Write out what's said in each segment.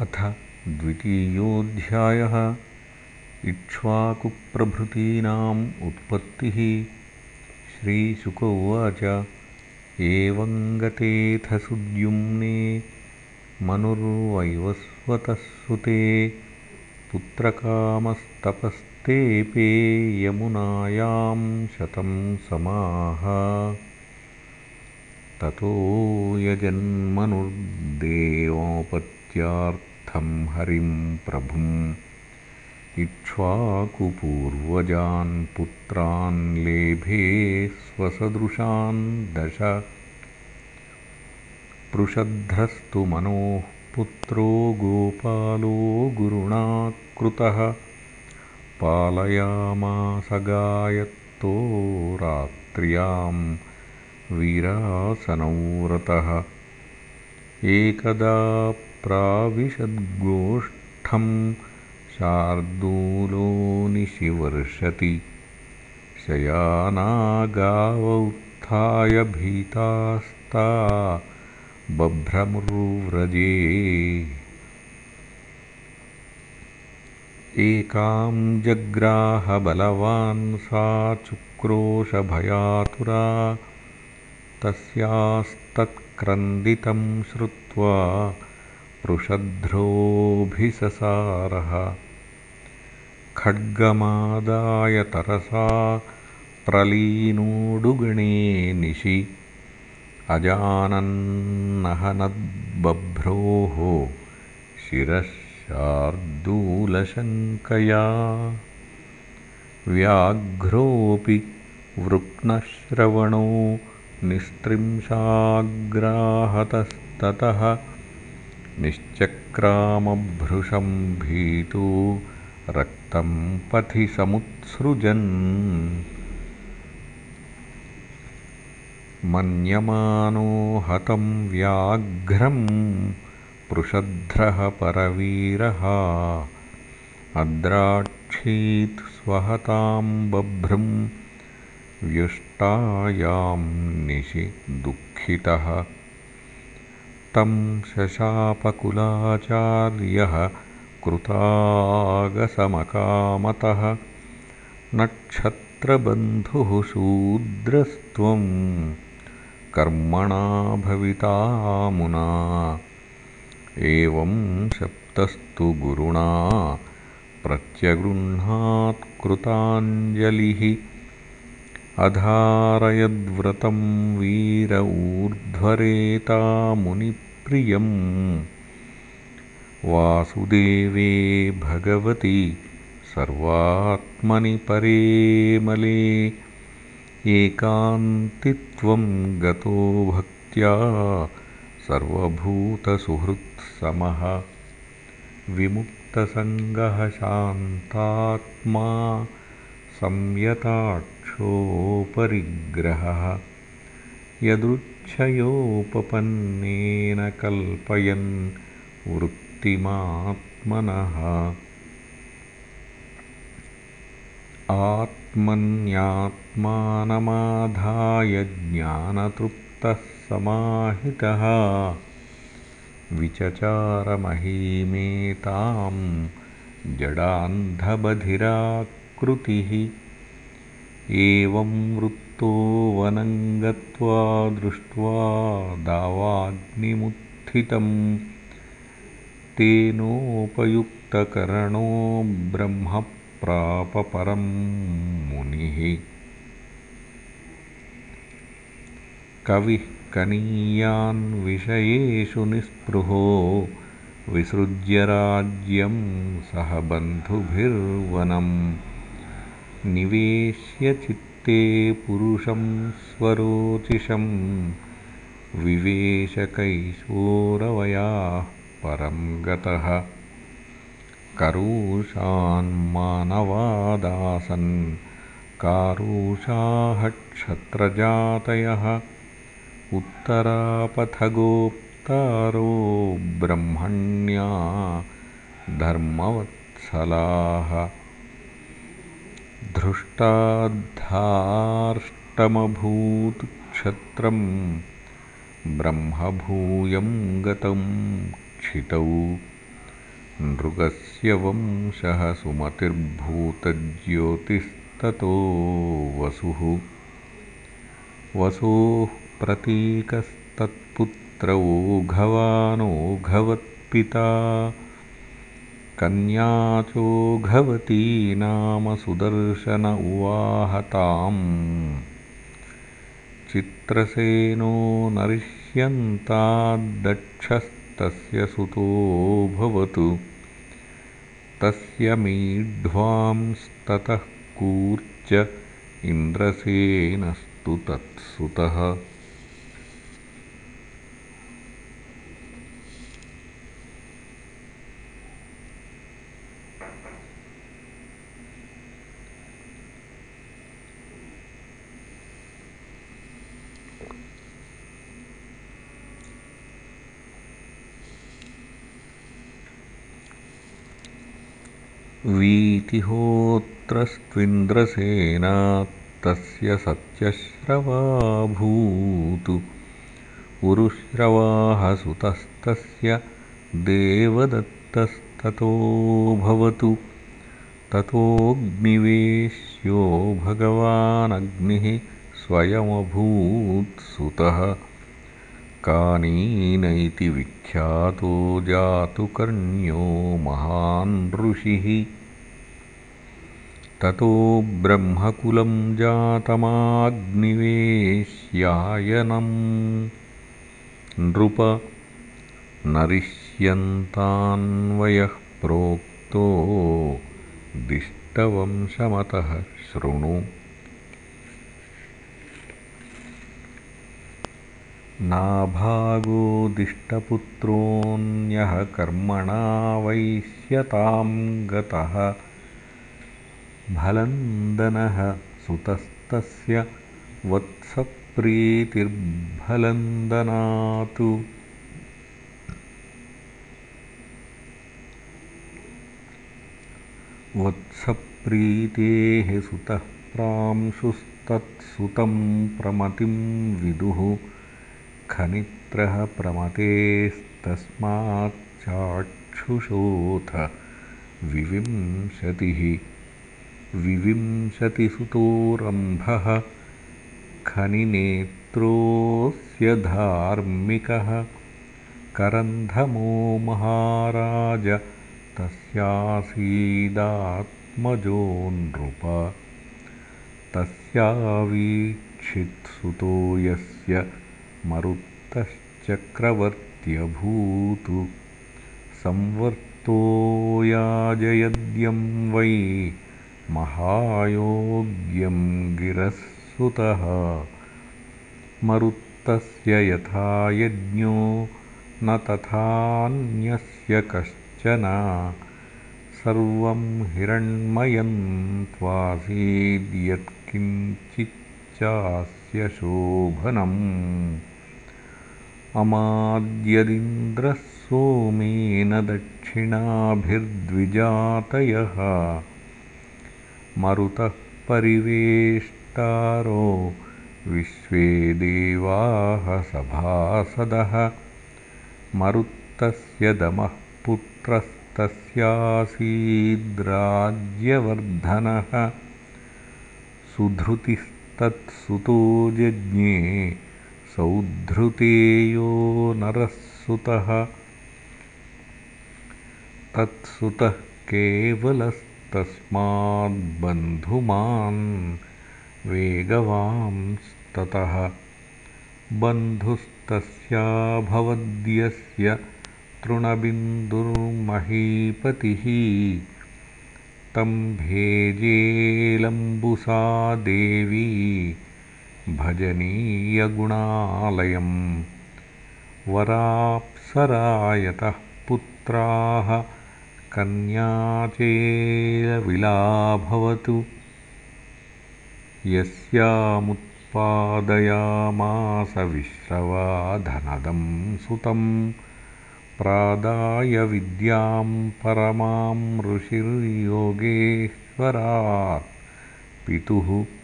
अथ द्वितीयोऽध्यायः। इक्ष्वाकुप्रभृतीनाम् उत्पत्तिः। श्रीशुक उवाच एवं गतेऽथ सुद्युम्ने मनुर्वैवस्वतः सुते पुत्रकामस्तपस्तेऽपे यमुनायां शतं समाः ततो यजन्मनुर्देवोपत्यार्थं हरिं प्रभुम् इक्ष्वाकुपूर्वजान् पुत्रान् लेभे स्वसदृशान् दश। पृषध्रस्तु मनोः पुत्रो गोपालो गुरुणा कृतः पालयामासगायत्तो रात्र्याम् वीरासनौरतः एकदा प्राविशद्गोष्ठं शार्दूलो निशिवर्षति। शयानागाव उत्थाय भीतास्ता बभ्रमुर्व्रजे। एकां जग्राहबलवान् सा चुक्रोशभयातुरा तस्यास्तत्क्रन्दितं श्रुत्वा पृषध्रोऽभिससारः खड्गमादाय तरसा प्रलीनोडुगणे निशि। अजानन्नहनद्बभ्रोः शिरःशार्दूलशङ्कया। व्याघ्रोऽपि वृक्नश्रवणो निस्त्रिंशाग्राहतस्ततः निश्चक्रामभृशं भीतो रक्तं पथि समुत्सृजन्। मन्यमानो हतं व्याघ्रं पृषध्रः परवीरः। अद्राक्षीत् स्वहतां बभ्रुम् व्युष्टायां निशि दुःखितः तं शशापकुलाचार्यः कृतागसमकामतः। नक्षत्रबन्धुः शूद्रस्त्वं कर्मणा भवितामुना एवं शप्तस्तु गुरुणा प्रत्यगृह्णात्कृताञ्जलिः अधारयद्व्रतं वीर ऊर्ध्वरेतामुनिप्रियम् वासुदेवे भगवति सर्वात्मनि परेमले एकान्तित्वं गतो भक्त्या सर्वभूतसुहृत्समः। विमुक्तसङ्गः शान्तात्मा संयताक्षोपरिग्रहः यदृच्छयोपपन्नेन कल्पयन् वृत्तिमात्मनः। आत्मन्यात्मानमाधाय ज्ञानतृप्तः समाहितः। विचचारमहीमेतां जडान्धबधिराकृतिः एवं वृत्तो वनं गत्वा दृष्ट्वा दावाग्निमुत्थितं। तेनोपयुक्तकरणो ब्रह्म प्राप परं मुनिः। कविः कनीयान् विषयेषु निःस्पृहो विसृज्य राज्यं सह बन्धुभिर्वनम् निवेश्य चित्ते पुरुषं स्वरोचिषं विवेशकैशोरवयाः परं गतः। करूषान्मानवादासन् कारुषाः क्षत्रजातयः। उत्तरापथगोप्तारो ब्रह्मण्या धर्मवत्सलाः धृष्टाद्धार्ष्टमभूत्क्षत्रं ब्रह्मभूयं गतं क्षितौ। नृगस्य वंशः सुमतिर्भूतज्योतिस्ततो वसुः। वसोः प्रतीकस्तत्पुत्रौघवानोघवत्पिता कन्या चोघवती नाम सुदर्शन उवाहताम् चित्रसेनो नरिष्यन्ताद्दक्षस्तस्य सुतो भवतु। तस्य मीढ्वांस्ततः कूर्च इन्द्रसेनस्तु तत्सुतः वीतिहोत्रस्त्विन्द्रसेनात्तस्य सत्यश्रवाभूतु। उरुश्रवाः सुतस्तस्य देवदत्तस्ततो भवतु। ततोऽग्निवेश्यो भगवानग्निः स्वयमभूत्सुतः कानीनैति विख्यातो जातुकर्ण्यो महान् ऋषिः। ततो ब्रह्मकुलं जातमाग्निवेश्यायनम् नृप नरिष्यन्तान्वयः प्रोक्तो दिष्टवंशमतः शृणु नाभागोदिष्टपुत्रोऽन्यः कर्मणा वैश्यतां गतः। भलन्दनः सुतस्तस्य वत्सप्रीतिर्भलन्दनातु। वत्सप्रीतेः सुतः प्रांशुस्तत्सुतं प्रमतिं विदुः खनित्रः प्रमतेस्तस्माच्चाक्षुषोऽथ विविंशतिः। विविंशतिसुतोरम्भः खनिनेत्रोऽस्य धार्मिकः। करन्धमो महाराज तस्यासीदात्मजो नृप। तस्यावीक्षित्सुतो यस्य मरुत्तश्चक्रवर्त्यभूतु। संवर्तो याजयद्यं वै महायोग्यं गिरःसुतः मरुत्तस्य यथा यज्ञो न तथान्यस्य कश्चन। सर्वं हिरण्मयं त्वासीद्यत्किञ्चिच्चास्य शोभनम् अमाद्यदिन्द्रः सोमेन दक्षिणाभिर्द्विजातयः। मरुतः परिवेष्टारो विश्वे देवाः सभासदः। मरुत्तस्य दमः पुत्रस्तस्यासीद्राज्यवर्धनः। सुधृतिस्तत्सुतो जज्ञे सौधृतेयो नरः सुतः। तत्सुतः केवलस्त तस्माद्बन्धुमान् वेगवांस्ततः। बन्धुस्तस्याभवद्यस्य तृणबिन्दुर्महीपतिः। तं भेजेलम्बुसा देवी भजनीयगुणालयम्। वराप्सरायतः पुत्राः कन्याचेलविलाभवतु। यस्यामुत्पादयामास विश्रवाधनदं सुतं। प्रादाय विद्यां परमां ऋषिर्योगेश्वरात्। पितुः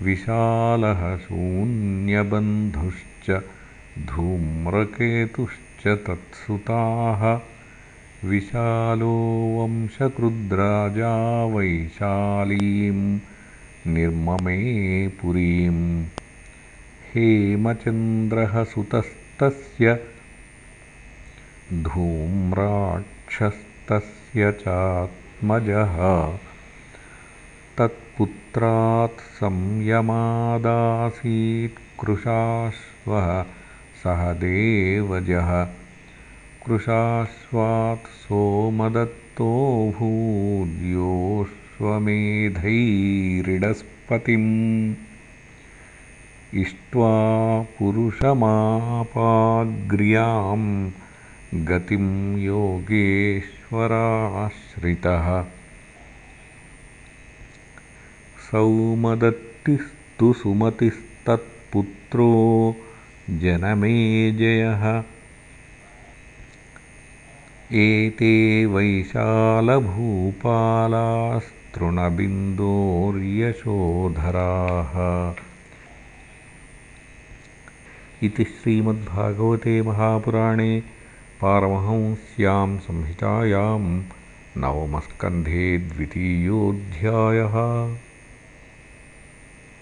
विशालः शून्यबन्धुश्च धूम्रकेतुश्च तत्सुताः विशालो वंशकृद्राजा वैशालीं निर्ममे पुरीम् हेमचन्द्रः सुतस्तस्य धूम्राक्षस्तस्य चात्मजः तत्पुत्रात् संयमादासीत्कृशाश्वः सह देवजः। कृशाश्वात् सोमदत्तोऽभूद्योऽश्वमेधैरिडस्पतिम् इष्ट्वा पुरुषमापाग्र्यां गतिं योगेश्वराश्रितः सौमदत्तिस्तु सुमतिस्तत्पुत्रो जनमेजयः एते वैशालभूपालास्तृणबिन्दोर्यशोधराः। इति श्रीमद्भागवते महापुराणे पारमहंस्यां संहितायां नवमस्कन्धे द्वितीयोऽध्यायः